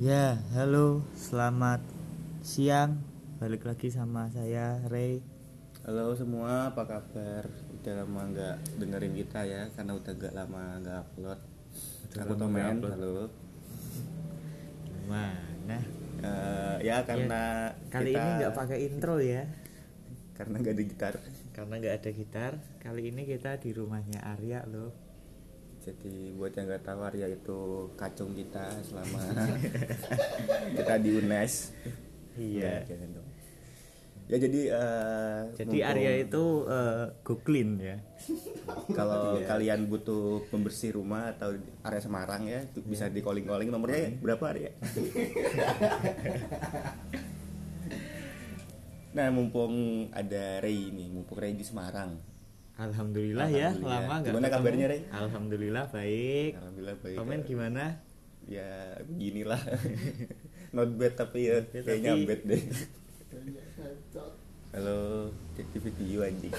Ya, halo, selamat siang. Balik lagi sama saya Ray. Halo semua, apa kabar? Udah lama nggak dengerin kita ya, karena udah gak lama nggak upload. Aku lama Tomen, halo. Gimana? Eh, ya karena Kali kita, ini nggak pakai intro ya, karena nggak ada gitar. karena nggak ada gitar. Kali ini kita di rumahnya Arya loh. Jadi buat yang nggak tahu Arya itu kacung kita selama kita di UNES. Iya. Ya jadi eh, Jadi mumpung Arya itu eh, googling ya. kalau Iya. kalian butuh pembersih rumah atau area Semarang ya tuh bisa di calling calling nomornya ya? berapa Arya? nah mumpung ada Ray ini mumpung Ray di Semarang Alhamdulillah, ya, lama nggak Gimana ketemu. kabarnya, Ray? Alhamdulillah baik. alhamdulillah baik Komen gimana? ya beginilah not bad tapi ya Ya, kayaknya tapi- bad deh halo jadi video anjing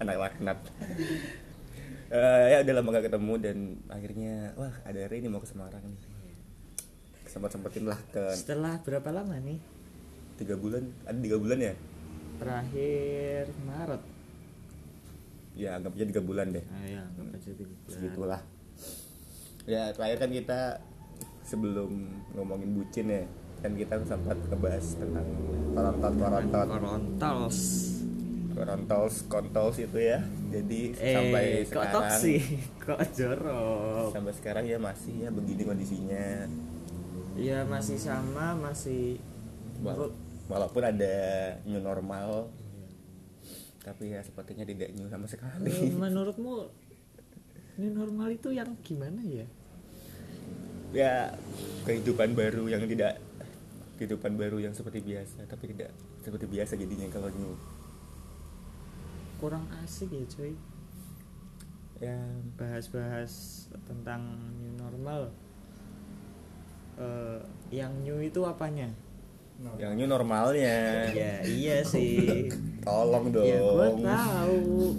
anak laknat Eh, ya udah lama gak ketemu dan akhirnya wah ada Ray nih mau ke Semarang nih sempat sempetin lah ke Setelah berapa lama nih? tiga bulan ada tiga bulan ya Terakhir Maret. ya anggap aja tiga bulan deh Ah ya, anggap aja tiga bulan. segitulah ya terakhir kan kita sebelum ngomongin bucin ya kan kita sempat ngebahas tentang korontot korontot Korontals. korontos kontos itu ya jadi Eh, sampai kok sekarang toksik? Kok jorok? sampai sekarang ya masih ya begini kondisinya Ya masih sama, masih menurut walaupun ada new normal tapi ya sepertinya tidak new sama Eh, sekali menurutmu ini normal itu yang gimana ya? ya kehidupan baru yang tidak kehidupan baru yang seperti biasa tapi tidak seperti biasa jadinya kalau new. Kurang asik ya cuy. Ya. Bahas-bahas tentang new normal. Eh, Yang new itu apanya? Yang new normalnya. Ya iya sih. Tolong dong. Ya gua tahu.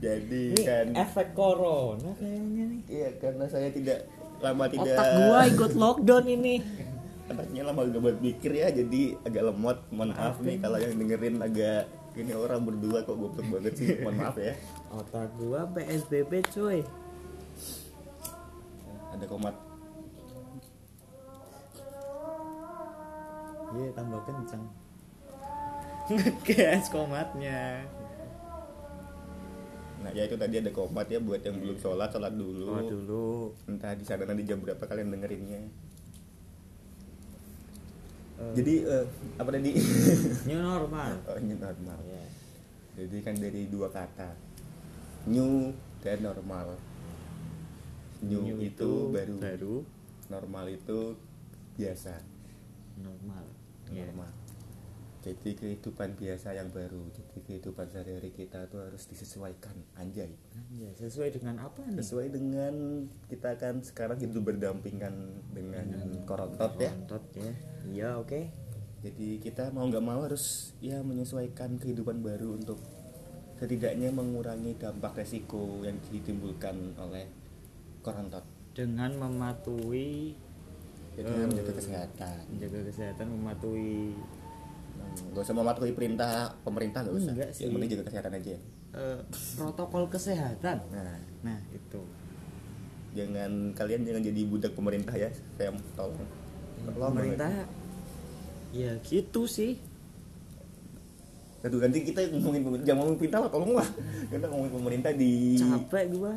Jadi Ini kan efek corona kayaknya nih. Iya karena saya tidak lama tidak Otak gua ikut lockdown ini. Anaknya lama gak buat mikir ya jadi agak lemot. Mohon maaf nih kalau yang dengerin agak ini orang berdua kok goblok banget sih. Mohon maaf ya. Otak gua PSBB cuy. Ada komat Iya tambah kencang Ngegas komatnya. Nah ya itu tadi ada komat ya buat yang belum sholat sholat dulu. Oh dulu. Entah di sana nanti jam berapa kalian dengerinnya. Eh, jadi eh, apa tadi? New normal. Oh, ini normal. Iya. jadi kan dari dua kata. New dan normal. New, New itu, baru baru normal itu biasa. Normal Iya. normal jadi kehidupan biasa yang baru jadi kehidupan sehari-hari kita tuh harus disesuaikan anjay Ya, sesuai dengan apa nih? sesuai dengan kita kan sekarang hidup berdampingan dengan korontot ya Kontot ya. Iya oke. jadi kita mau nggak mau harus ya menyesuaikan kehidupan baru untuk setidaknya mengurangi dampak resiko yang ditimbulkan oleh korontot Dengan mematuhi jadi Eh. menjaga kesehatan menjaga kesehatan, mematuhi Hmm, nggak usah mematuhi perintah pemerintah nggak usah Enggak sih. yang penting jaga kesehatan aja eh, protokol kesehatan. nah Nah itu. jangan kalian jangan jadi budak pemerintah ya saya tolong tolong Pemerintah ya gitu sih. Aduh, nanti kita ngomongin pemerintah jangan ngomongin pemerintah lah tolong lah kita ngomongin pemerintah di Capek gua.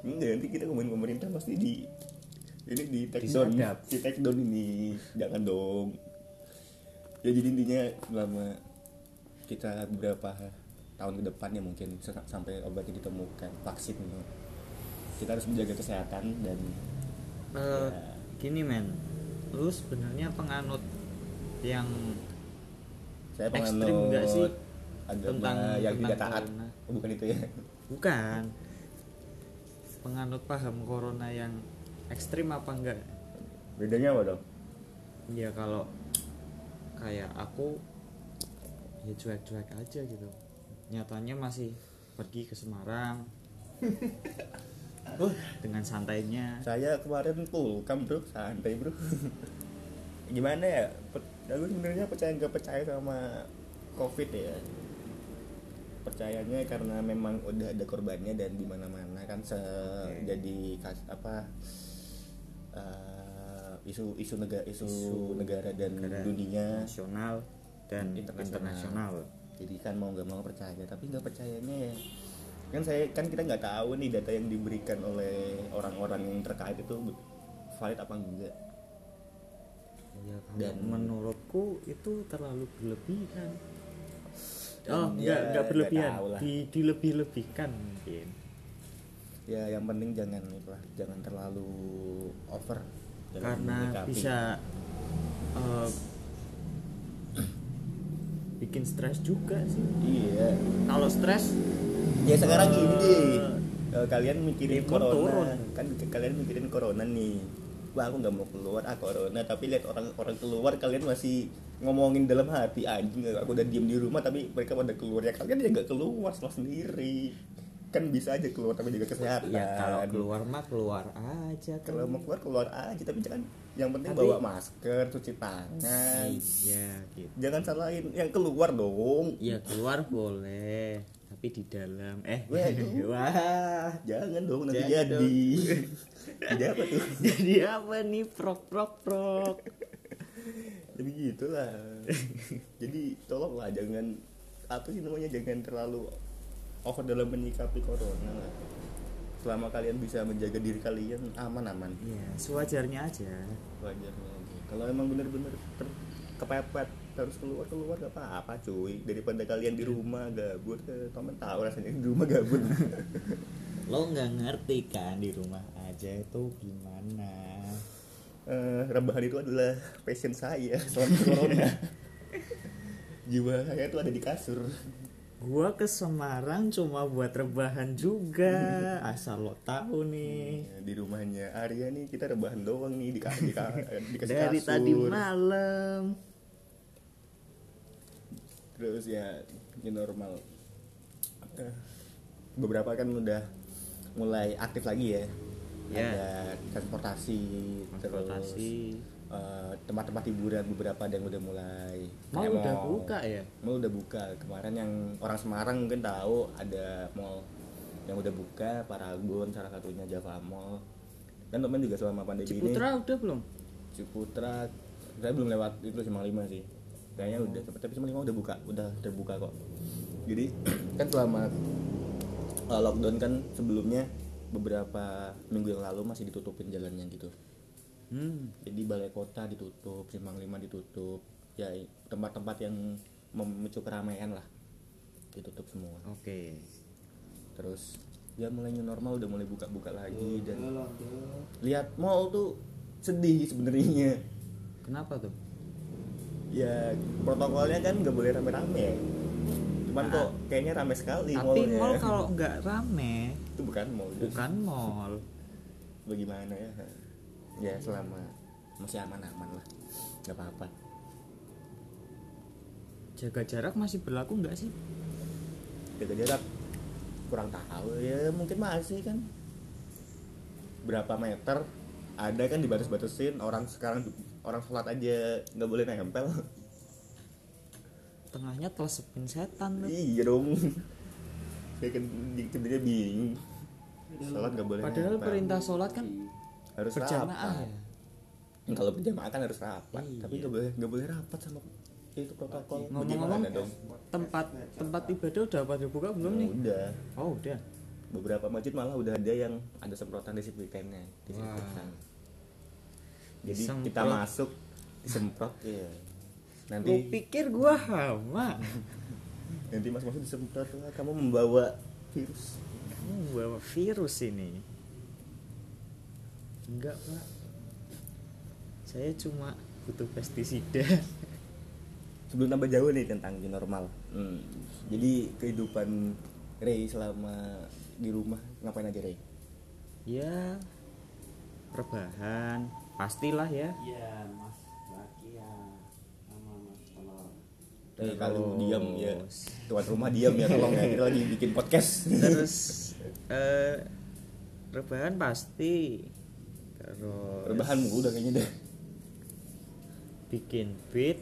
enggak nanti kita ngomongin pemerintah pasti di ini di take down Disadap. di take down ini jangan dong ya jadi intinya selama kita beberapa tahun ke depan ya mungkin sa- sampai obatnya ditemukan vaksin kita harus menjaga kesehatan dan Eh, Ya. gini men, lu sebenarnya penganut yang saya Ekstrim penganut nggak sih? agama Tentang- yang tentang tidak taat corona. Oh, bukan itu ya bukan penganut paham corona yang ekstrim apa enggak? bedanya apa dong Ya kalau kayak aku ya cuek-cuek aja gitu. Nyatanya masih pergi ke Semarang. Wah, dengan santainya. Saya kemarin kam bro. Santai bro. Gimana ya? Aku sebenarnya percaya nggak percaya sama covid ya. Percayanya karena memang udah ada korbannya dan di mana mana kan se jadi kas- apa eh, isu isu negara isu, Isu negara dan negara. dunia nasional dan Internasional. internasional. jadi kan mau nggak mau percaya tapi nggak percayanya ya kan saya kan kita nggak tahu nih data yang diberikan oleh orang-orang yang terkait itu valid apa enggak Ya, Dan- menurutku itu terlalu berlebihan. Oh, ya, enggak enggak nggak berlebihan. Di dilebih-lebihkan mungkin. Ya yang penting jangan itulah jangan terlalu over. Dalam Karena menyikapi. bisa eh, bikin stres juga sih. iya. Kalau stres ya sekarang Eh, gini. Deh Eh, kalian mikirin corona. turun. kan kalian mikirin corona nih. Wah aku nggak mau keluar. Ah corona. Tapi lihat orang orang keluar kalian masih ngomongin dalam hati anjing aku udah diem di rumah tapi mereka pada keluar. Ya kalian ya nggak keluar salah sendiri kan bisa aja keluar tapi juga kesehatan. Ya kalau keluar mah keluar aja kan. kalau mau keluar keluar aja tapi jangan yang penting Tapi- bawa masker cuci tangan. Iya, gitu. jangan salahin yang keluar dong. Ya keluar boleh, tapi di dalam. Eh Waduh. wah. Jangan dong nanti Jangan jadi. jadi apa tuh? Jadi apa nih? Prok prok prok. Jadi gitulah. Jadi tolonglah jangan apa sih namanya jangan terlalu over dalam menyikapi corona lah. Selama kalian bisa menjaga diri kalian aman aman ya sewajarnya aja. Wajarnya aja. Kalau emang bener-bener ter- kepepet harus keluar keluar gak apa-apa cuy. Daripada kalian di rumah gabut eh, temen tahu rasanya di rumah gabut. Lo nggak ngerti kan di rumah aja itu gimana? Eh, rebahan itu adalah passion saya selama corona. Jiwa saya tuh ada di kasur gua ke Semarang cuma buat rebahan juga. Asal lo tahu nih. Ya, di rumahnya Arya nih kita rebahan doang nih di, di, dikasih dari kasur. tadi malam. Terus ya new normal. Eh, beberapa kan udah mulai aktif lagi ya. Ya. ada transportasi, transportasi. terus eh, tempat-tempat hiburan beberapa ada yang udah mulai mau Kayak udah mall. buka ya? Mall udah buka. Kemarin yang orang Semarang mungkin tahu ada mall yang udah buka Paragon salah satunya Java Mall. Dan teman juga selama pandemi ini. Ciputra udah belum? Ciputra saya belum lewat itu Simpang Lima sih. Kayaknya udah tapi Simpang Lima udah buka udah terbuka kok. Jadi kan selama uh, lockdown kan sebelumnya beberapa minggu yang lalu masih ditutupin jalannya gitu hmm jadi balai kota ditutup Simpang Lima ditutup. Ya tempat-tempat yang memicu keramaian lah. Ditutup semua. Oke. Terus ya mulai new normal udah mulai buka-buka lagi dan lihat mall tuh sedih sebenarnya. Kenapa tuh? Ya protokolnya kan nggak boleh rame-rame cuman Nah. kok kayaknya rame sekali tapi mallnya. mall kalau nggak rame itu bukan mall bukan mall. Bagaimana ya ya selama. Masih aman-aman lah. Nggak apa-apa. Jaga jarak masih berlaku nggak sih? Jaga jarak. Kurang tahu. Ya mungkin masih kan. Berapa meter? Ada kan dibatas-batasin. Orang sekarang orang sholat aja nggak boleh nempel. Tengahnya telesepin setan tuh iya dong. Saya kan sebenarnya bingung. Sholat nggak boleh padahal nempel. perintah sholat kan harus berjamaah rapat. ya? Kalau berjamaah kan harus rapat Iya. tapi nggak boleh nggak boleh rapat sama itu protokol. Ngomong-ngomong Bagaimana dong? tempat tempat ibadah udah pada buka belum nih? Udah. Oh udah. Beberapa masjid malah udah ada yang ada semprotan disinfektannya disinfektan jadi Disemprot. kita masuk disemprot. Iya. Lu nanti pikir gua hama nanti mas masuk disemprot kamu membawa virus. Kamu bawa virus ini enggak pak. Saya cuma butuh pestisida. Sebelum tambah jauh nih tentang new normal. Hmm, jadi kehidupan Ray selama di rumah ngapain aja Ray ya rebahan. Pastilah ya. Iya, Mas. Laki ya. Sama Mas kalau Ray kalau diam ya. Tuan rumah diam ya tolong ya. Kita lagi bikin podcast. Terus eh rebahan pasti terus rebahan mulu udah kayaknya deh. Bikin beat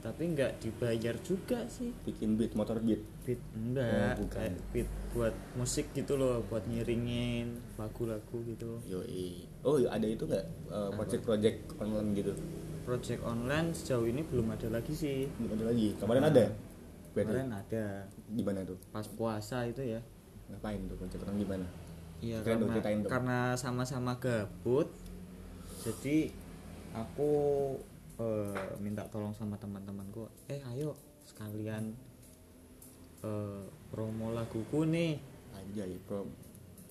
tapi nggak dibayar juga sih. Bikin beat motor beat. Beat enggak Oh, bukan. kayak beat buat musik gitu loh buat ngiringin lagu-lagu gitu. Yoi. Oh iya, ada itu nggak? Eh, project-project online gitu. Project online sejauh ini belum ada lagi sih. Belum ada lagi. Kemarin ada? Berarti? kemarin ada. Gimana tuh? Pas puasa itu ya. Ngapain tuh project online gimana Iya karena ceritain dong. karena sama-sama gabut jadi aku eh, minta tolong sama teman-temanku eh ayo sekalian eh, promo laguku nih. Aja ya pro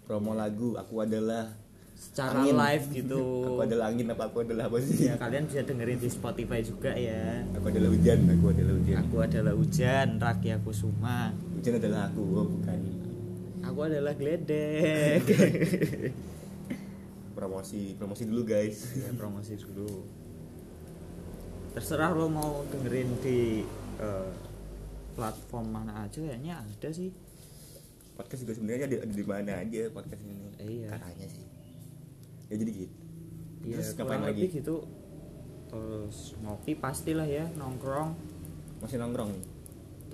promo lagu aku adalah secara Angin. live gitu. Aku adalah angin apa aku adalah apa sih? Ya kalian bisa dengerin di Spotify juga ya. Aku adalah hujan aku adalah hujan. Aku adalah hujan Rakia Kusuma hujan adalah aku oh, bukan aku adalah Gledek promosi promosi dulu guys. Ya promosi dulu. Terserah lo mau dengerin di eh, platform mana aja kayaknya ada sih. Podcast juga sebenarnya ada, ada di mana aja podcast ini. Iya. katanya sih. Ya jadi gitu. Ya terus ngapain lagi? gitu. Terus ngopi pastilah ya nongkrong. Masih nongkrong?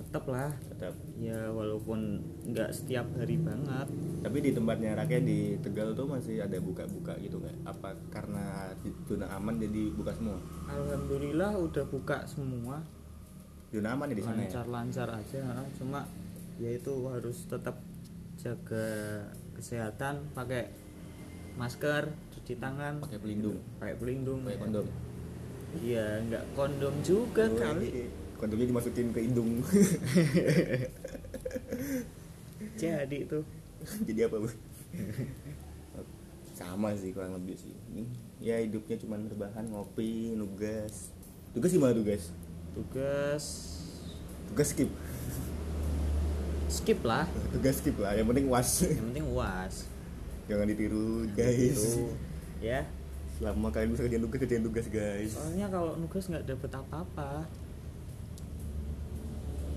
Tetep lah tetap. Ya walaupun nggak setiap hari banget. Tapi di tempatnya rakyat di Tegal tuh masih ada buka-buka gitu nggak? Apa karena zona aman jadi buka semua? Alhamdulillah udah buka semua. Zona aman ya di sana ya? Lancar-lancar aja ha. cuma ya itu harus tetap jaga kesehatan pakai masker cuci tangan. Pakai pelindung. Pakai pelindung pakai ya. kondom. Iya nggak kondom juga Oh, kali kondomnya dimasukin ke hidung. Jadi itu. Jadi apa bu? Sama sih kurang lebih sih. Ini, ya hidupnya cuma rebahan ngopi nugas. Tugas gimana tugas? Tugas. Tugas skip? Skip lah. Tugas skip lah yang penting was. Yang penting uas jangan ditiru guys. ya. Selama kalian bisa kerjain tugas kerjain tugas guys. Soalnya kalau nugas nggak dapet apa-apa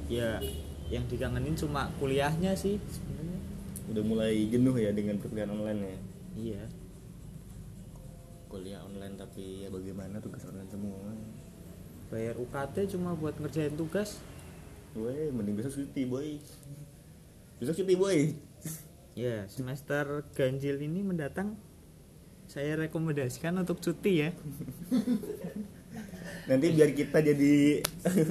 ya yang dikangenin cuma kuliahnya sih sebenarnya. Udah mulai jenuh ya dengan perkuliahan online ya? Iya. Kuliah online tapi ya bagaimana tugas online semua? Bayar UKT cuma buat ngerjain tugas. Woi, mending besok cuti boy. Besok cuti boy. Ya semester ganjil ini mendatang saya rekomendasikan untuk cuti ya nanti biar kita jadi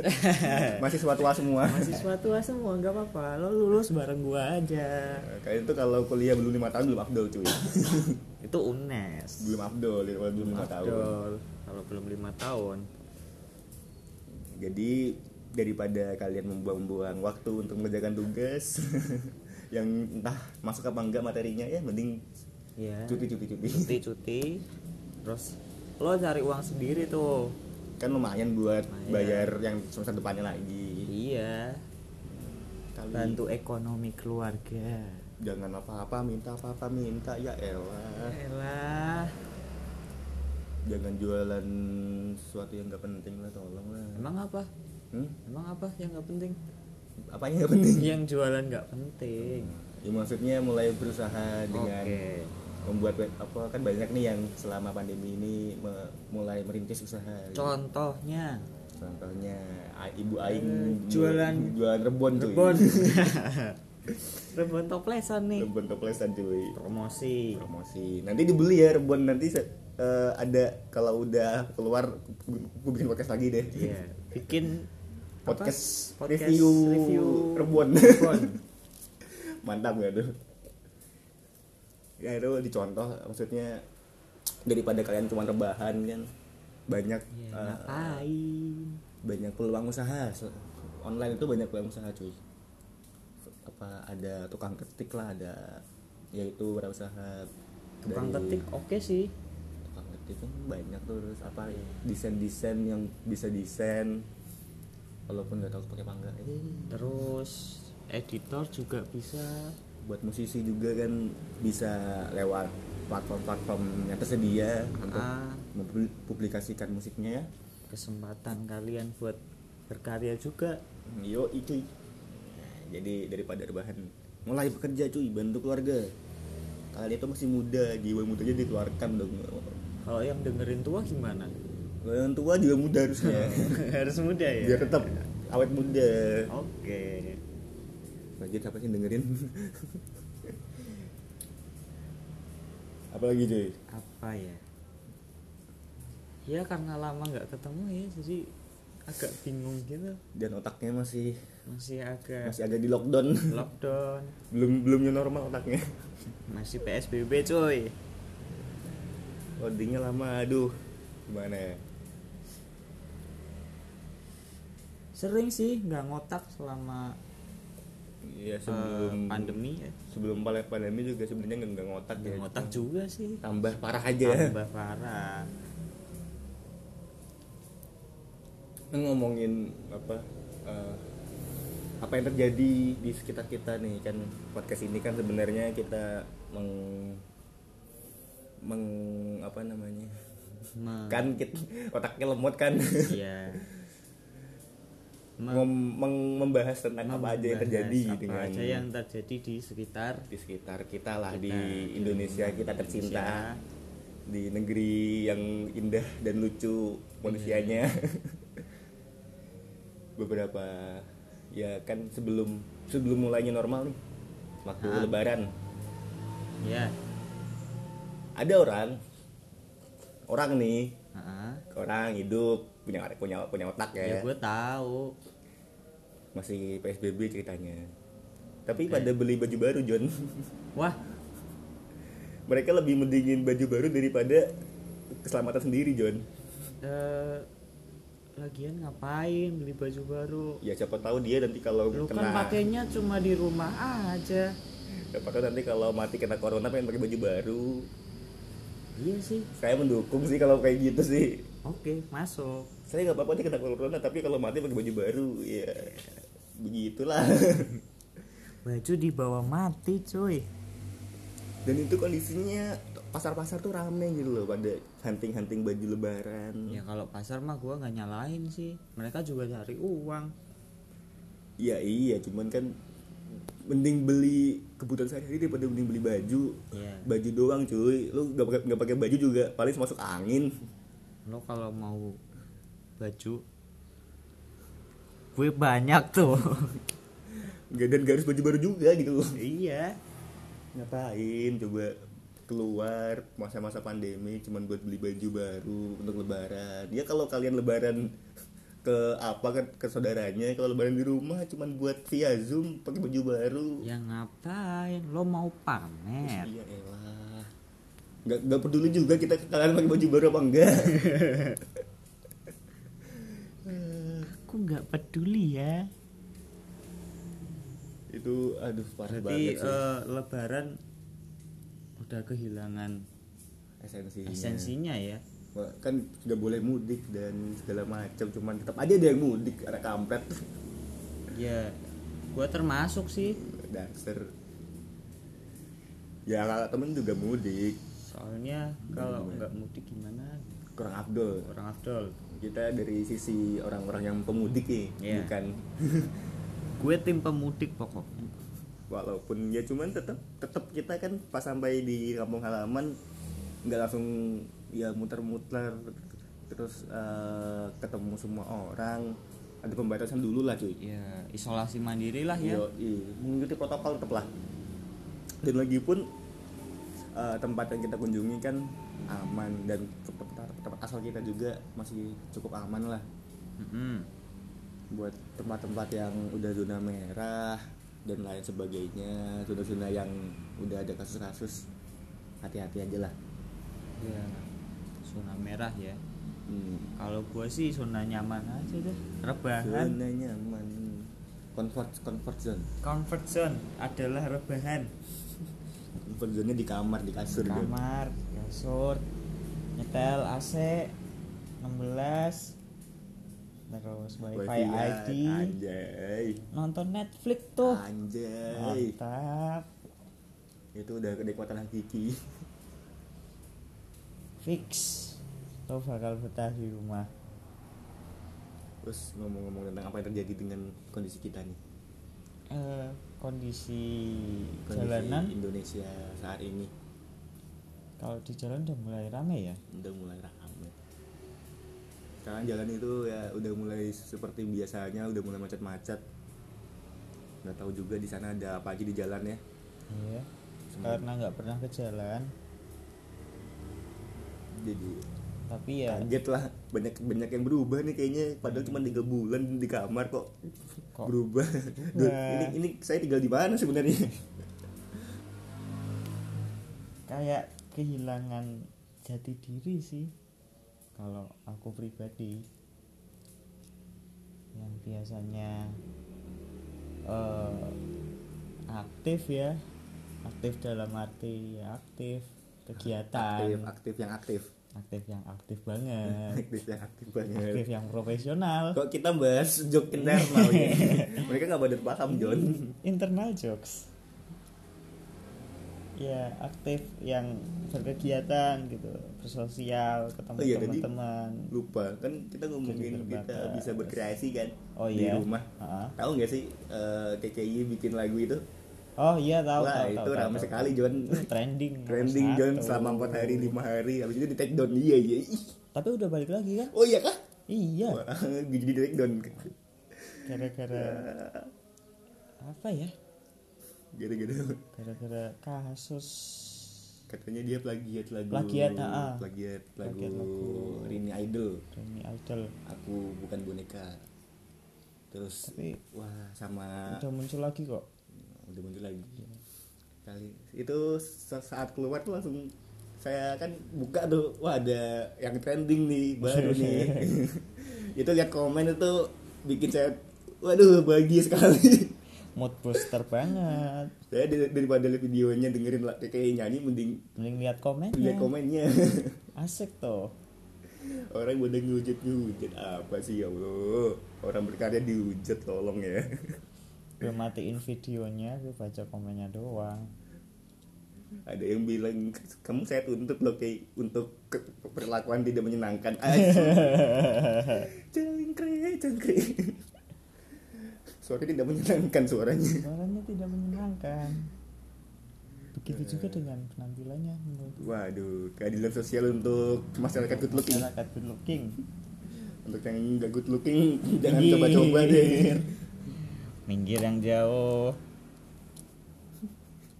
mahasiswa tua semua. Mahasiswa tua semua nggak apa-apa. Lo lulus bareng gua aja. Kalian tuh kalau kuliah belum lima tahun belum afdol cuy. Itu UNES. Belum afdol kalau belum lima tahun. kalau belum lima tahun. Jadi daripada kalian membuang-buang waktu untuk mengerjakan tugas yang entah masuk apa enggak materinya ya mending ya cuti cuti cuti cuti cuti terus lo cari uang sendiri tuh kan lumayan buat Lumayan. bayar yang semester depannya lagi iya kali bantu ekonomi keluarga jangan apa-apa minta apa-apa minta ya elah Elah, jangan jualan sesuatu yang gak penting lah tolong lah emang apa? hmm? Emang apa yang nggak penting? apa yang gak penting Yang jualan nggak penting. ya maksudnya mulai berusaha dengan Oke. Membuat web- apa kan banyak nih yang selama pandemi ini me- mulai merintis usaha Contohnya contohnya A- ibu aing Eh, jualan- jualan rebon cuy rebon. rebon toplesan nih. rebon toplesan cuy Promosi. promosi nanti dibeli ya rebon nanti eh, ada kalau udah keluar gue bikin podcast lagi deh Iya, bikin apa? podcast, Podcast review, review rebon rebon. mantap gak tuh ya itu dicontoh maksudnya daripada kalian cuma rebahan kan banyak Ya, eh, ngapain? banyak peluang usaha online itu banyak peluang usaha cuy apa ada tukang ketik lah ada yaitu berusaha Tukang dari- ketik oke sih. tukang ketik kan banyak tuh terus apa ya desain desain yang bisa desain walaupun nggak tahu pakai apa enggak eh, Terus editor juga bisa. Buat musisi juga kan bisa lewat platform-platform yang tersedia untuk Ah. mempublikasikan musiknya ya. Kesempatan kalian buat berkarya juga. yo cuy. Nah, jadi daripada rebahan mulai bekerja cuy. Bantu keluarga. Kalian itu masih muda jiwa mudanya dikeluarkan dong. Kalau yang dengerin tua gimana? Kalau yang tua juga muda harusnya. Harus muda ya? Biar tetap awet muda. Oke lagi siapa sih dengerin. Apalagi cuy apa ya? Ya karena lama nggak ketemu ya jadi agak bingung gitu. Dan otaknya masih masih agak masih agak di lockdown. Lockdown. Belum belumnya normal otaknya. Masih psbb coy loadingnya lama aduh. Gimana ya? Sering sih nggak ngotak selama Iya eh, sebelum pandemi ya. sebelum pandemi juga sebenarnya nggak nggak ngotak ya. ngotak juga sih. Tambah parah aja. Tambah parah. Ngomongin apa eh, apa yang terjadi di sekitar kita nih kan podcast ini kan sebenarnya kita meng meng apa namanya? Me- kan kita otaknya lemot kan. Ya Me- Ngom- meng- membahas tentang apa aja yang membahas terjadi apa dengan aja yang terjadi di sekitar di sekitar kita lah Kita, di di Indonesia kita tercinta. Indonesia. di negeri yang indah dan lucu manusianya. Beberapa ya kan sebelum sebelum mulainya normal nih waktu Ah. lebaran. Ya ada orang orang nih orang hidup punya punya punya otak ya. Ya, gue tahu. Masih PSBB ceritanya. Tapi pada beli baju baru John. Wah. Mereka lebih mendingin baju baru daripada keselamatan sendiri John. Eh, lagian ngapain beli baju baru? Ya siapa tahu dia nanti kalau lu kena kan pakainya cuma di rumah aja. Siapa tahu nanti kalau mati kena corona pengen pakai baju baru. Iya sih. Saya mendukung sih kalau kayak gitu sih. Oke masuk saya nggak apa-apa nih kena corona tapi kalau mati pakai baju baru ya begitulah. Baju dibawa mati cuy. Dan itu kondisinya pasar-pasar tuh rame gitu loh pada hunting-hunting baju lebaran. Ya kalau pasar mah gua nggak nyalain sih. Mereka juga cari uang. Iya iya cuman kan mending beli kebutuhan sehari-hari daripada mending beli baju. Iya. baju doang cuy. Lu nggak pakai nggak pakai baju juga paling masuk angin. Lo kalau mau baju. Gue banyak tuh. Nggak- dan gak harus baju baru juga gitu. Iya. Ngapain coba keluar masa-masa pandemi cuman buat beli baju baru untuk lebaran. Ya kalau kalian lebaran ke apa ke, ke saudaranya kalau lebaran di rumah cuman buat via zoom pakai baju baru. Ya ngapain? Lo mau pamer? Iya elah. Nggak nggak peduli juga kita kalian pakai baju baru apa enggak nggak peduli ya. Itu aduh parah berarti banget sih. eh, lebaran udah kehilangan esensinya. esensinya ya. Wah, kan sudah boleh mudik dan segala macam cuman tetap aja ada yang mudik ada kampret. Ya gue termasuk sih. Dasar ya kakak temen juga mudik. Soalnya kalau nggak mudik gimana? Kurang abdul. Orang Abdul kita dari sisi orang-orang yang pemudik nih Iya. bukan. Gue tim pemudik pokoknya walaupun ya cuman tetap tetap kita kan pas sampai di kampung halaman nggak langsung ya muter-muter terus eh, ketemu semua orang. Ada pembatasan dulu lah cuy. Ya isolasi mandiri lah ya. Yo, mengikuti protokol tetap lah. Dan lagi pun eh, tempat yang kita kunjungi kan aman dan tempat, tempat asal kita juga masih cukup aman lah. Mm-mm. buat tempat-tempat yang udah zona merah dan lain sebagainya zona-zona yang udah ada kasus-kasus hati-hati aja lah. Ya zona merah ya. Hmm. kalau gue sih zona nyaman aja deh rebahan. Zona nyaman. Comfort comfort zone. Comfort zone adalah rebahan. Comfort zone di kamar di kasur. Jon. kamar kasur nyetel AC 16 terus wifi Wifi-an, ID anjay. nonton Netflix tuh. Anjay. Mantap. Itu udah kenikmatan hakiki fix. Lo bakal betah di rumah. Terus ngomong-ngomong tentang apa yang terjadi dengan kondisi kita nih? Eh, kondisi kondisi jalanan? Indonesia saat ini kalau di jalan udah mulai rame ya? Udah mulai ramai sekarang jalan itu ya udah mulai seperti biasanya udah mulai macet-macet. Nggak tahu juga di sana ada apa aja di jalan ya. Iya. Semoga- karena nggak pernah ke jalan. Jadi tapi ya kaget lah. Banyak banyak yang berubah nih kayaknya. Padahal cuma tiga bulan di kamar kok, Kok? berubah. Duh, Nah. ini ini saya tinggal di mana sebenarnya? Kayak kehilangan jati diri sih. Kalau aku pribadi yang biasanya eh, aktif ya aktif dalam arti ya aktif kegiatan. Aktif aktif yang aktif. Aktif yang aktif banget. Aktif yang aktif banget. Aktif yang profesional. Kok kita bahas joke internal ya mereka nggak pada paham John. Internal jokes ya aktif yang berkegiatan gitu bersosial ketemu Oh iya, teman-teman. lupa. Kan kita ngomongin kita bisa berkreasi kan Oh di iya. rumah. Ah. tahu nggak sih eh, KKI bikin lagu itu? Oh iya tahu wah tahu, itu tahu, ramai tahu, sekali. John. Trending trending John selama empat hari lima hari. Habis itu di take down iya. Iya tapi udah balik lagi kan? Oh iya kah? Iya. Wah, jadi di take down. Gara-gara apa ya gara-gara gara-gara kasus katanya dia plagiat lagu. Plagiat, ah, ah. plagiat lagu, Plagiat lagu. Rini Idol Remy Idol aku bukan boneka. Terus Tapi- wah sama udah muncul lagi kok. Udah muncul lagi. Kali itu sa- saat keluar tuh langsung saya kan buka tuh wah ada yang trending nih baru nih. Itu lihat komen itu bikin saya waduh bahagia sekali mood booster banget. Saya dari- daripada lihat videonya dengerin lah kayak nyanyi mending mending lihat komennya. lihat komennya. Asik tuh. Orang pada ngehujat ngehujat apa sih ya Allah? Orang berkarya dihujat tolong ya. Gue matiin videonya gue baca komennya doang. Ada yang bilang kamu saya tuntut loh kayak untuk perlakuan tidak menyenangkan. Cengkre cengkre suara tidak menyenangkan suaranya. Suaranya tidak menyenangkan. Begitu juga dengan penampilannya menurut waduh keadilan sosial untuk masyarakat good looking. Masyarakat good looking. Untuk yang nggak good looking jangan coba-coba deh. Minggir yang jauh.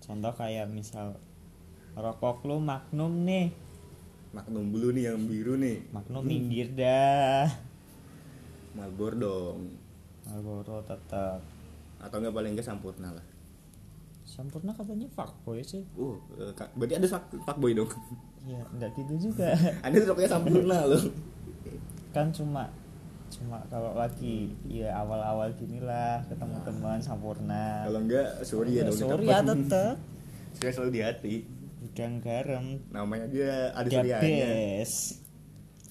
Contoh kayak misal rokok lu magnum nih. Magnum blue nih yang biru nih. Magnum minggir dah. Marlboro dong Marlboro tetap. Atau nggak paling nggak Sampurna lah. Sempurna katanya fuckboy sih. Uh eh, berarti ada fuckboy dong. Ya nggak gitu juga. Anda tuh rokoknya Sampurna loh. Kan cuma cuma kalau lagi ya awal-awal gini lah ketemu teman sempurna kalau enggak Surya dong di Surya tetep. Surya selalu di hati. Udang garam. Namanya dia ada Suryanya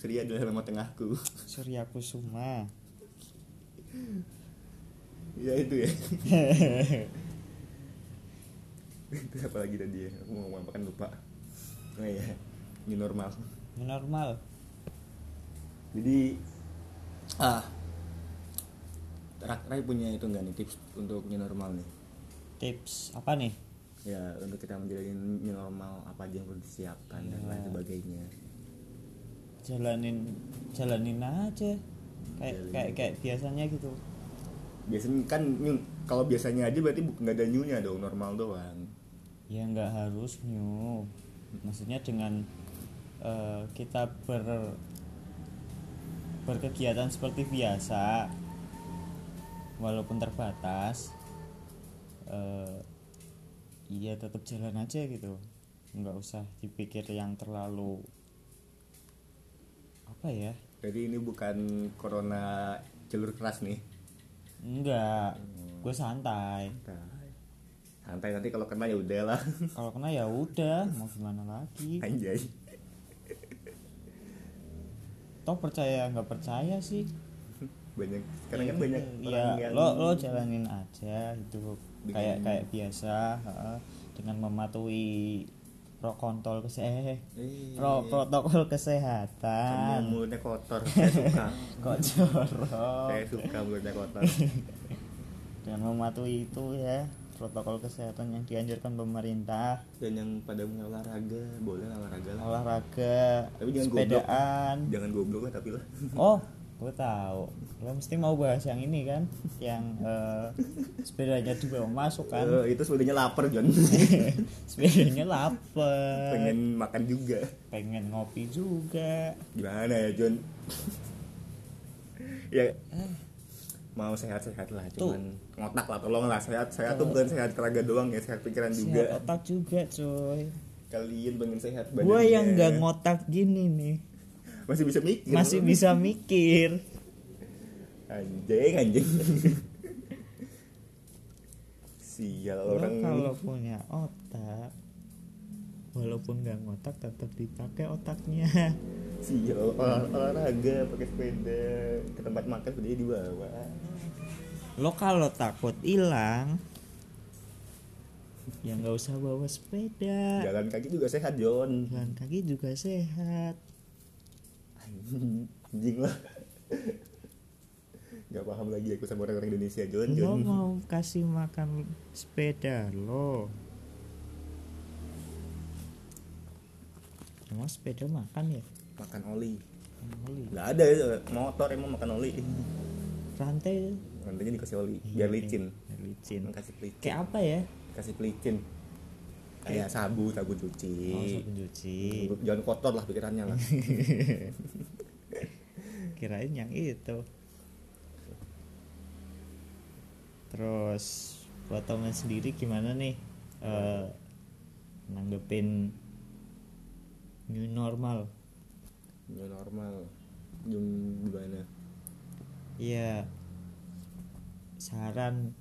Surya adalah nama tengahku. Surya Kusuma ya itu ya. Itu apa lagi tadi ya? Aku mau ngomong apa kan lupa. Oh iya ini normal. Ini normal. Jadi ah. Rak- Rai punya itu enggak nih tips untuk new normal nih? Tips apa nih? Ya untuk kita menjalani new normal apa aja yang perlu disiapkan dan Ya. lain sebagainya. Jalanin jalanin aja kayak kayak kayak biasanya gitu. Biasanya kan new, kalau biasanya aja berarti nggak ada newnya dong normal doang. Ya nggak harus new maksudnya dengan eh, kita ber berkegiatan seperti biasa walaupun terbatas eh, iya tetap jalan aja gitu. Nggak usah dipikir yang terlalu apa ya jadi ini bukan corona jalur keras nih? Enggak gue santai. Santai. Nanti kalau kena ya udahlah kalau kena ya udah mau gimana lagi? Anjay. Toh percaya nggak percaya sih. Banyak sekarang kan banyak iya. orang yang lo lo jalanin aja gitu. Dengan- kayak kayak biasa dengan mematuhi pro kontol keseh Eh, pro protokol kamu kesehatan mulutnya kotor saya suka. Kok jorok? Saya suka mulutnya kotor. Dengan mematuhi itu ya protokol kesehatan yang dianjurkan pemerintah. Dan yang pada olahraga boleh lah olahraga lah. Olahraga Tapi jangan sepedaan. Jangan goblok lah tapi lah. Oh gue tahu. Lo mesti mau bahas yang ini kan? Yang eh, sepedanya dibawa masuk kan? Eh, itu sebenarnya lapar John sepedanya lapar. Pengen makan juga. Pengen ngopi juga. Gimana ya John ya mau sehat-sehat lah Tuh. cuman ngotak lah tolong lah. Sehat sehat tuh bukan sehat tenaga doang ya sehat pikiran juga. Sehat otak juga coy kalian pengen sehat gue yang nggak ngotak gini nih masih bisa mikir. Masih bisa mikir. Anjing anjing. Sial Lo orang. kalau punya otak walaupun nggak ngotak tetap dipakai otaknya. Sial olah- olahraga pakai sepeda ke tempat makan sepeda dibawa lo kalau takut hilang ya nggak usah bawa sepeda. Jalan kaki juga sehat John jalan kaki juga sehat anjing lah. Nggak paham lagi aku sama orang-orang Indonesia John lo John mau kasih makan sepeda lo? Emang sepeda makan ya? Makan oli. Oli. Nggak ada ya, motor emang makan oli. Rantai. Nantinya dikasih oli biar licin. Biar licin. Kasih pelicin. Kayak apa ya? Kasih pelicin. Kayak sabu sabu cuci. Oh sabun cuci. Jangan kotor lah pikirannya lah kirain yang itu. Terus buat temen sendiri gimana nih? Eh nanggepin new normal. New normal. Gimana? Iya. Saran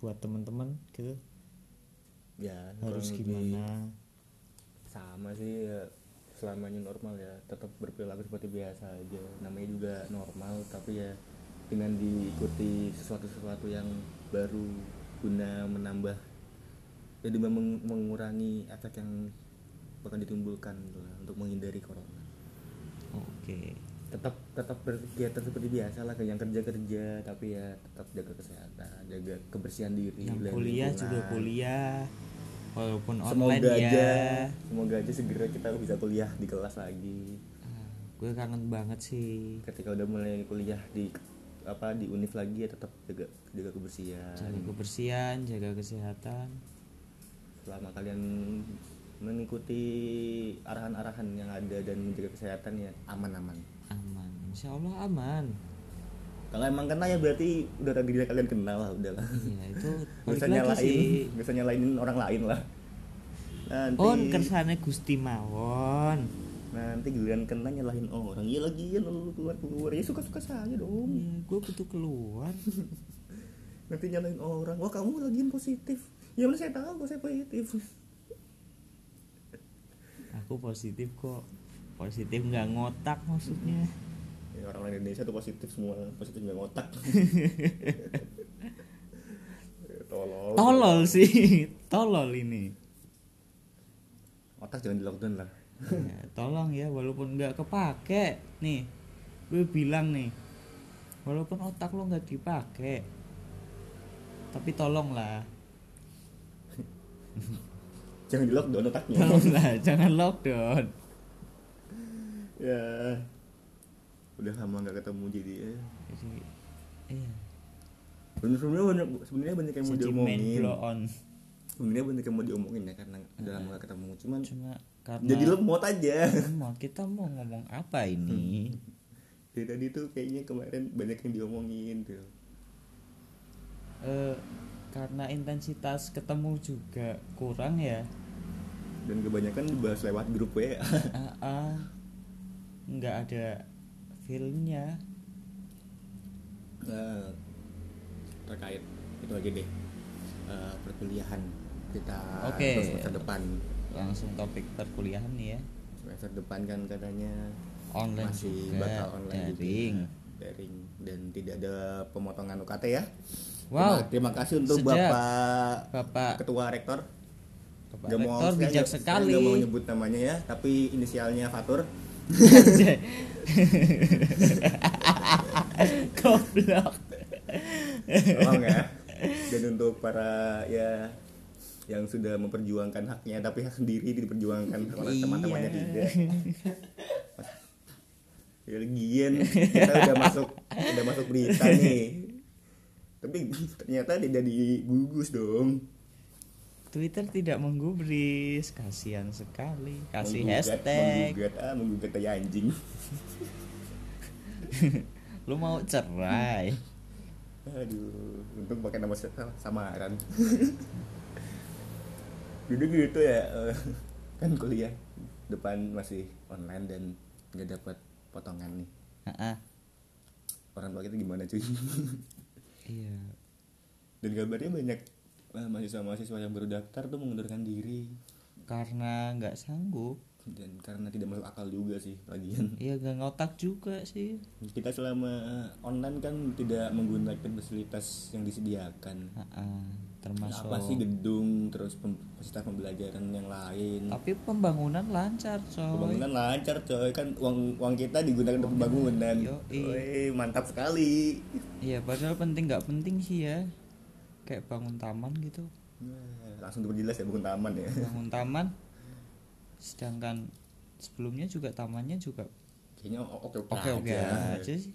buat temen-temen gitu. Ya harus gimana? sama sih ya, selama new normal ya tetap berperilaku seperti biasa aja. Namanya juga normal tapi ya dengan diikuti sesuatu-sesuatu yang baru guna menambah demi meng- mengurangi efek yang bakal ditimbulkan gitu lah, untuk menghindari corona. Oke. Tetap tetap berkegiatan seperti biasa lah yang kerja kerja tapi ya tetap jaga kesehatan jaga kebersihan diri yang kuliah juga kuliah walaupun semoga online aja ya semoga aja segera kita bisa kuliah di kelas lagi. Ah, gue kangen banget sih. Ketika udah mulai kuliah di apa di univ lagi ya tetap jaga jaga kebersihan. Jaga kebersihan jaga kesehatan. Selama kalian mengikuti arahan-arahan yang ada dan menjaga kesehatan ya aman-aman. Aman. Insya Allah aman kalau emang kena ya berarti udah takdirnya kalian kenal lah udahlah iya itu lagi nyalain usah nyalainin orang lain lah. Nanti on kersane Gusti Mawon. Nanti giliran kena nyalahin orang. Iya lagi ya lu keluar keluar. Ya suka suka saja dong. Iya, gue butuh keluar. Nanti nyalain orang. Wah kamu lagi positif. Ya mana saya tahu kok saya positif. Aku positif kok. Positif nggak ngotak maksudnya. ya, orang-orang Indonesia tuh positif semua positif nggak ngotak tolol. Tolol sih tolol ini. Otak jangan di lockdown lah. Ya, tolong ya walaupun nggak kepake. Nih gue bilang nih walaupun otak lo nggak dipakai tapi tolong lah. Jangan di lockdown otaknya. Tolong lah jangan lockdown. Ya udah lama nggak ketemu jadi ya. Jadi iya. Bener sebenarnya banyak sebenarnya banyak yang mau diomongin. blow on. Sebenarnya banyak yang mau diomongin ya karena udah lama nggak ketemu. Cuman cuma karena jadi lemot aja. Mau kita mau ngomong apa ini? Dari tadi tuh kayaknya kemarin banyak yang diomongin tuh. Eh, karena intensitas ketemu juga kurang ya. Dan kebanyakan dibahas lewat grup WA Ah, ah. nggak ada feelnya. Eh, terkait itu aja deh. Eh, perkuliahan kita untuk semester depan. Langsung topik perkuliahan nih ya. Semester depan kan katanya online masih juga bakal online daring juga daring. Dan tidak ada pemotongan UKT ya. Wow. terima, terima kasih untuk Sedap. bapak bapak ketua rektor. Bapak mau- rektor saya bijak sekali. nggak mau nyebut namanya ya tapi inisialnya Fatur goblok. Tolong ya. Dan untuk para ya yang sudah memperjuangkan haknya tapi hak sendiri diperjuangkan oleh Iya. teman-temannya tidak ya lagian kita udah masuk udah masuk berita nih. Tapi ternyata tidak digugus dong Twitter tidak menggubris kasihan sekali. Kasih Menggugat, hashtag. menggugat ah menggugat kayak anjing. Lu mau cerai? Aduh untung pakai nama sa- samaran. Dulu gitu ya eh, kan kuliah depan masih online dan nggak dapat potongan nih. Ah, ah. orang tua kita gimana cuy? Iya. Dan kabarnya banyak mahasiswa-mahasiswa yang baru daftar tuh mengundurkan diri. Karena nggak sanggup. Dan karena tidak masuk akal juga sih lagian. Iya gak ngotak juga sih. Kita selama online kan tidak menggunakan fasilitas yang disediakan. Ah, ah. termasuk apa sih gedung terus pem- fasilitas pembelajaran yang lain? Tapi pembangunan lancar coy. Pembangunan lancar coy. Kan uang uang kita digunakan untuk pembangunan. Yoi. Woi, mantap sekali. Iya padahal penting nggak penting sih ya kayak bangun taman gitu. Nah, langsung diperjelas ya bukan taman ya. Bangun taman. Sedangkan sebelumnya juga tamannya juga kayaknya oke oke oke oke aja. sih.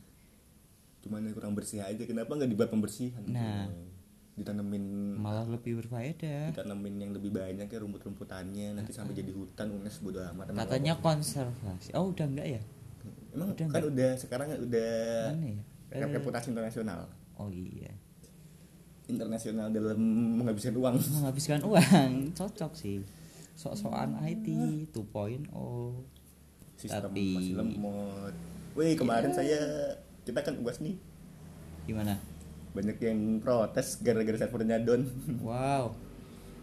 Cuman yang kurang bersih aja. Kenapa nggak dibuat pembersihan? Nah. ditanemin malah lebih berfaedah. ditanemin yang lebih banyak ya rumput-rumputannya. Nanti sampai jadi hutan unes bodo amat. Katanya konservasi. Oh udah enggak ya? Emang udah kan nggak? udah sekarang udah mana ya? Eh, reputasi internasional. Oh iya internasional dalam menghabiskan uang. Menghabiskan uang cocok sih. Sok-sokan IT 2.0 sistem Tapi- masih lemot. Wih kemarin saya kita kan uas nih. Gimana? Banyak yang protes gara-gara servernya down. Wow.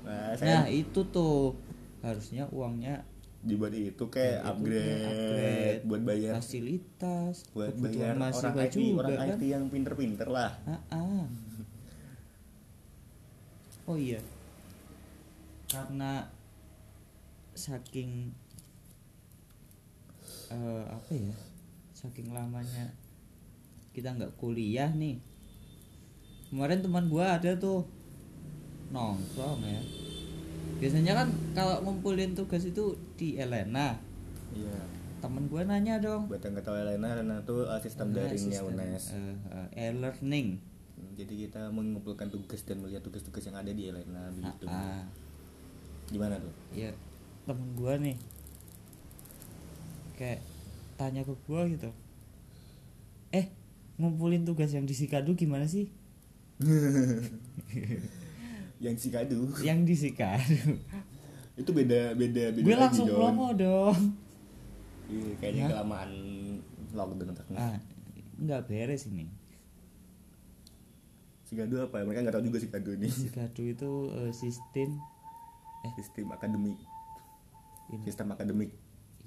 Nah nah saya itu tuh. Harusnya uangnya dibuat itu kayak itu upgrade, upgrade, buat bayar fasilitas buat bayar orang IT juga orang kan. IT yang pinter-pinter lah. Ah, ah. Oh iya. Karena saking eh, apa ya saking lamanya kita nggak kuliah nih. Kemarin teman gua ada tuh nongkrong ya. Biasanya kan kalau ngumpulin tugas itu di Elena. Iya. Temen gua nanya dong. Buat yang nggak tahu Elena Elena tuh uh, sistem Nah, daringnya sistem, UNES. eh, eh, e-learning jadi kita mengumpulkan tugas dan melihat tugas-tugas yang ada di Elena begitu. Ah, ah. gimana tuh? Ya temen gua nih. Kayak tanya ke gua gitu. Eh ngumpulin tugas yang di Sikadu gimana sih? Yang si kadu yang di Sikadu. Itu beda beda beda gue langsung promo dong. Iya, kayaknya Hah? kelamaan lockdown ah nggak beres ini si kadu apa ya? mereka nggak tahu juga si kadu ini. Sikadu itu eh, sistem sistem akademik. Ini sistem akademik.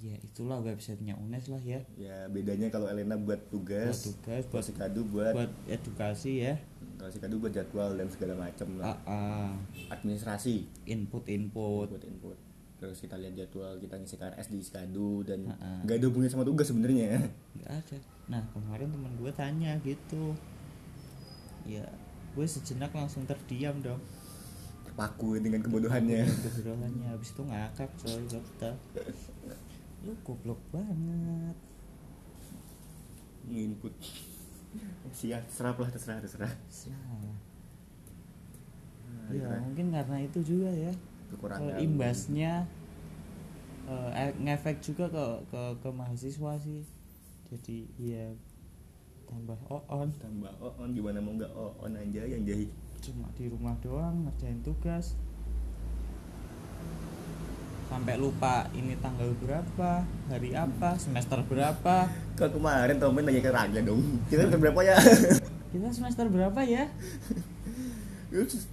Ya itulah websitenya UNES lah ya. Ya bedanya kalau Elena buat tugas Buat tugas, buat- si kadu buat, buat edukasi ya. Kalau si kadu buat jadwal dan segala macam ah, lah. Ah. administrasi. Input input buat input. Terus kita lihat jadwal kita ngisi KRS di Skadu dan Ah, nggak ada hubungannya sama tugas sebenarnya. Nggak ada. Nah kemarin teman gue tanya gitu. Ya gue sejenak langsung terdiam dong. Terpaku dengan kebodohannya. Kebodohannya. Habis itu ngakak coy kata. Lu goblok banget. Input siap serap lah terserah terserah. Salah Nah, ya gitu. mungkin karena itu juga ya. Kekurangan. Eh, imbasnya e- ngefek juga ke ke ke mahasiswa sih. Jadi ya tambah on. Tambah on gimana mau nggak on aja yang jahit cuma di rumah doang ngerjain tugas. Sampai lupa ini tanggal berapa hari apa semester berapa. Kalau kemarin Tommy nanya ke Raja dong? Kita semester berapa ya? Kita semester berapa ya?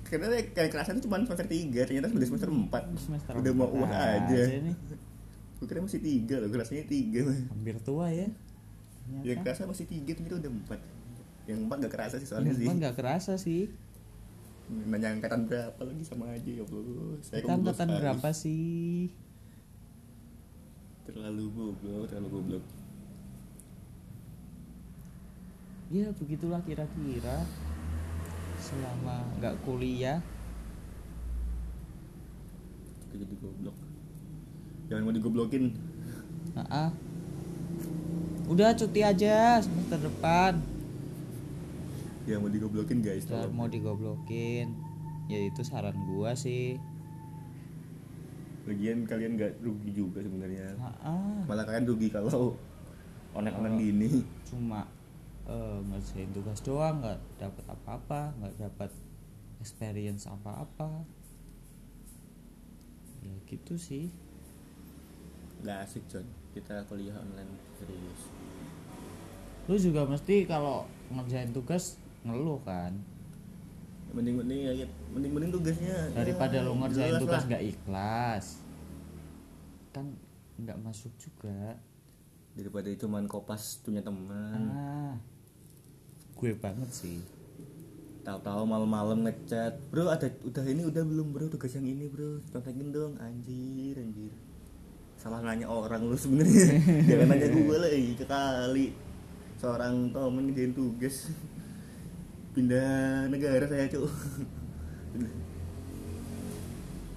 Karena kayak kerasa itu cuma semester 3 ternyata sudah semester 4 semester udah mau empat uas aja. nih. gue kira masih 3 loh rasanya 3 hampir tua ya yang Ternyata. kerasa masih 3 ternyata udah 4 yang 4 gak kerasa sih soalnya sih. Emang nggak kerasa sih. Nanya angkatan berapa lagi? Sama aja ya Allah. Saya kita angkatan berapa sih? Terlalu goblok terlalu goblok. Ya begitulah kira-kira. Selama nggak kuliah. Kita jadi goblok. Jangan mau digoblokin. Ah. Udah cuti aja semester depan. Jangan mau digoblokin guys tolong. mau digoblokin. Ya itu saran gua sih. Lagian kalian nggak rugi juga sebenarnya. Malah kalian rugi kalau onek-onek gini. Cuma ngerjain tugas doang nggak dapat apa-apa nggak dapat experience apa-apa. Ya gitu sih. Nggak asik John kita kuliah online serius. Lu juga mesti kalau ngerjain tugas ngeluh kan? Mending mending ya mending mending tugasnya daripada ya, lu ngerjain tugas nggak ikhlas. Kan nggak masuk juga. Daripada itu main kopas punya teman. Ah gue banget sih. Tahu-tahu malam-malam ngechat bro ada udah ini udah belum bro? Tugas yang ini bro. Contekin dong. Anjir anjir salah nanya orang lu sebenarnya. Jangan nanya gue lagi sekali. Seorang temen ngerjain tugas. Pindah negara saya cuy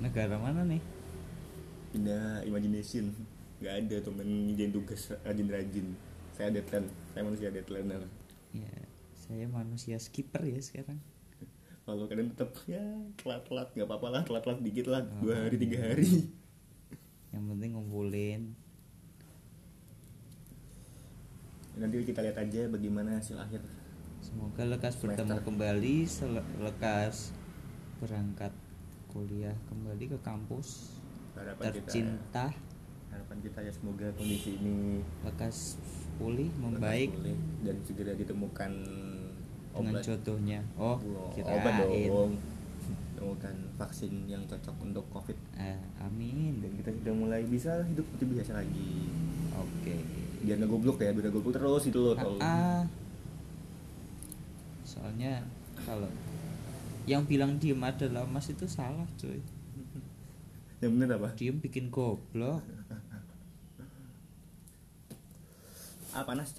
negara mana nih? Pindah imagination nggak ada temen ngerjain tugas rajin-rajin saya deadline. Saya manusia deadlineer ya saya manusia skipper ya sekarang. Kalau kalian tetap ya telat-telat. Nggak apa-apa lah telat-telat dikit lah. Oh, dua hari tiga iya. hari yang penting ngumpulin. Nanti kita lihat aja bagaimana hasil akhir. Semoga lekas Semester. bertemu kembali lekas berangkat kuliah kembali ke kampus. Harapan kita tercinta. Harapan kita ya semoga kondisi ini lekas pulih lekas membaik. pulih dan segera ditemukan dengan obat. jodohnya. Oh Wah, kita obat dong temukan vaksin yang cocok untuk covid. Eh, amin. Dan kita sudah mulai bisa hidup seperti biasa lagi. Oke. Biar nggak goblok ya biar goblok terus itu loh Ah, kalau ah. soalnya kalau yang bilang diem adalah mas itu salah cuy. Yang bener apa? Diem bikin goblok. Ah panas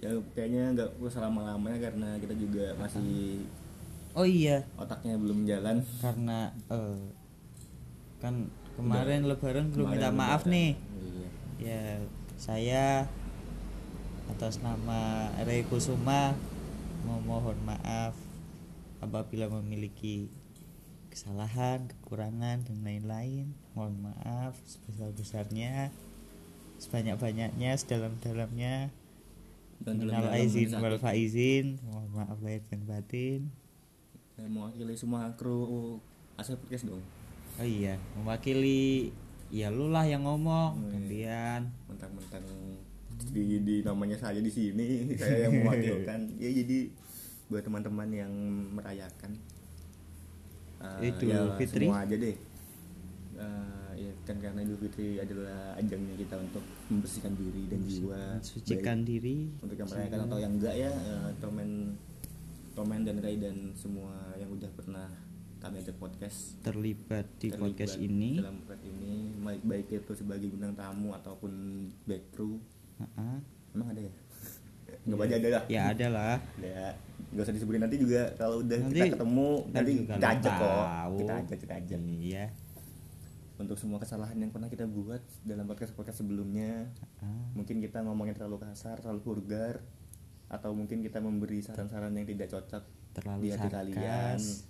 ya kayaknya nggak usah lama-lamanya karena kita juga masih oh iya otaknya belum jalan karena eh, kan kemarin lebaran belum minta maaf lebaran. nih iya. ya saya atas nama Rey Kusuma memohon maaf apabila memiliki kesalahan, kekurangan dan lain-lain. Mohon maaf sebesar-besarnya, sebanyak-banyaknya, sedalam-dalamnya. Minal aizin wal faizin. Mohon maaf lahir dan batin. Saya mewakili semua kru asal podcast dong Oh iya, mewakili ya lu lah yang ngomong, Oh, iya. gantian. mentang-mentang di, di namanya saya di sini saya yang mewakilkan ya jadi buat teman-teman yang merayakan eh, Idul ya, Fitri. semua aja deh Eh, ya kan karena Idul Fitri adalah ajangnya kita untuk membersihkan diri dan jiwa Mensucikan baik diri. untuk yang merayakan atau yang enggak ya eh, Tomen Tomen dan Ray dan semua yang udah pernah kami ajak podcast terlibat di terlibat podcast ini. dalam podcast ini baik baik itu sebagai bintang tamu ataupun back crew Ha-ha. emang ada ya nggak banyak ada lah Ya ada lah. ya nggak usah disebutin nanti juga kalau udah Nanti- kita ketemu nanti kita ajak kok kita ajak kita ajak Iya. Untuk semua kesalahan yang pernah kita buat dalam podcast podcast sebelumnya Ah, mungkin kita ngomongnya terlalu kasar terlalu vulgar atau mungkin kita memberi saran-saran yang tidak cocok terlalu di hati kalian sarkas.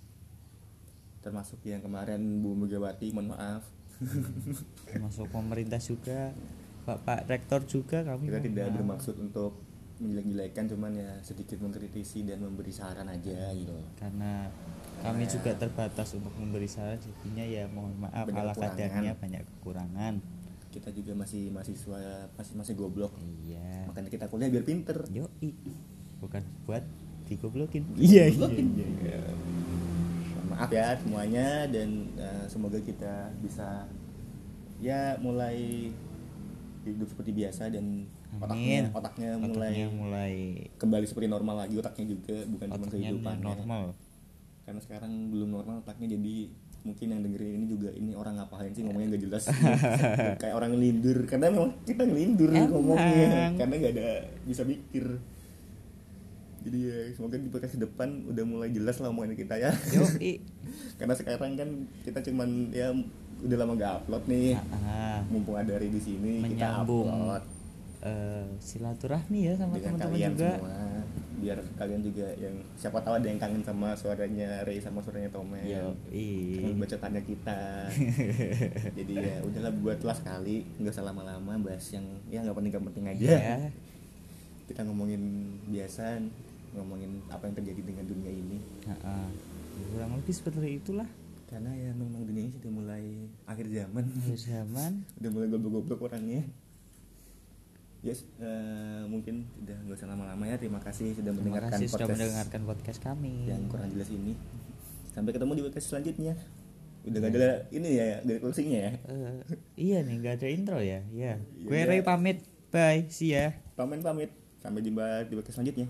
termasuk yang kemarin Bu Megawati mohon maaf Masuk pemerintah juga. Bapak Rektor juga kami. kita tidak maaf. bermaksud untuk menjelek-jelekan cuman ya sedikit mengkritisi dan memberi saran aja gitu. Karena kami juga terbatas untuk memberi saran jadinya ya mohon maaf Banyak ala kadarnya banyak kekurangan. Kita juga masih mahasiswa masih masih goblok. Iya. Makanya kita kuliah biar pinter. Yoi. Bukan buat digoblokin. Iya. Maaf ya semuanya dan eh, semoga kita bisa ya mulai hidup seperti biasa dan Amin. otaknya mulai Otaknya mulai kembali seperti normal lagi otaknya juga bukan cuma otaknya kehidupannya normal. Karena sekarang belum normal otaknya jadi mungkin yang dengerin ini juga ini orang ngapain sih? Ngomongnya nggak jelas. Kayak orang ngelindur. Karena memang kita ngelindur Emang. ngomongnya. Karena nggak ada bisa mikir. Jadi ya semoga di podcast depan udah mulai jelas lah omongan kita ya. Karena sekarang kan kita cuman ya udah lama gak upload nih. Mumpung ada Ri di sini kita upload eh, silaturahmi ya sama teman-teman kalian juga. semua. Biar kalian juga yang siapa tahu ada yang kangen sama suaranya Ray sama suaranya Tomen Yoi. kangen bacotannya kita. Jadi ya udahlah buatlah sekali. Nggak usah lama-lama bahas yang ya nggak penting penting aja. Ya, kita ngomongin biasa ngomongin apa yang terjadi dengan dunia ini. Ah, ah. kurang lebih seperti itulah. Karena ya memang dunia ini sudah mulai akhir zaman. Akhir zaman. Udah mulai goblok-goblok orangnya yes eh, mungkin udah nggak usah lama-lama ya. Terima kasih sudah terima mendengarkan kasih sudah podcast mendengarkan podcast kami. yang kurang jelas ini. Sampai ketemu di podcast selanjutnya. Udah gak ada ini ya dari closingnya ya? Eh, iya nih nggak ada intro ya. Ya gue Iya. Ray pamit. Bye. See ya. Pamen pamit. Sampai jumpa di podcast selanjutnya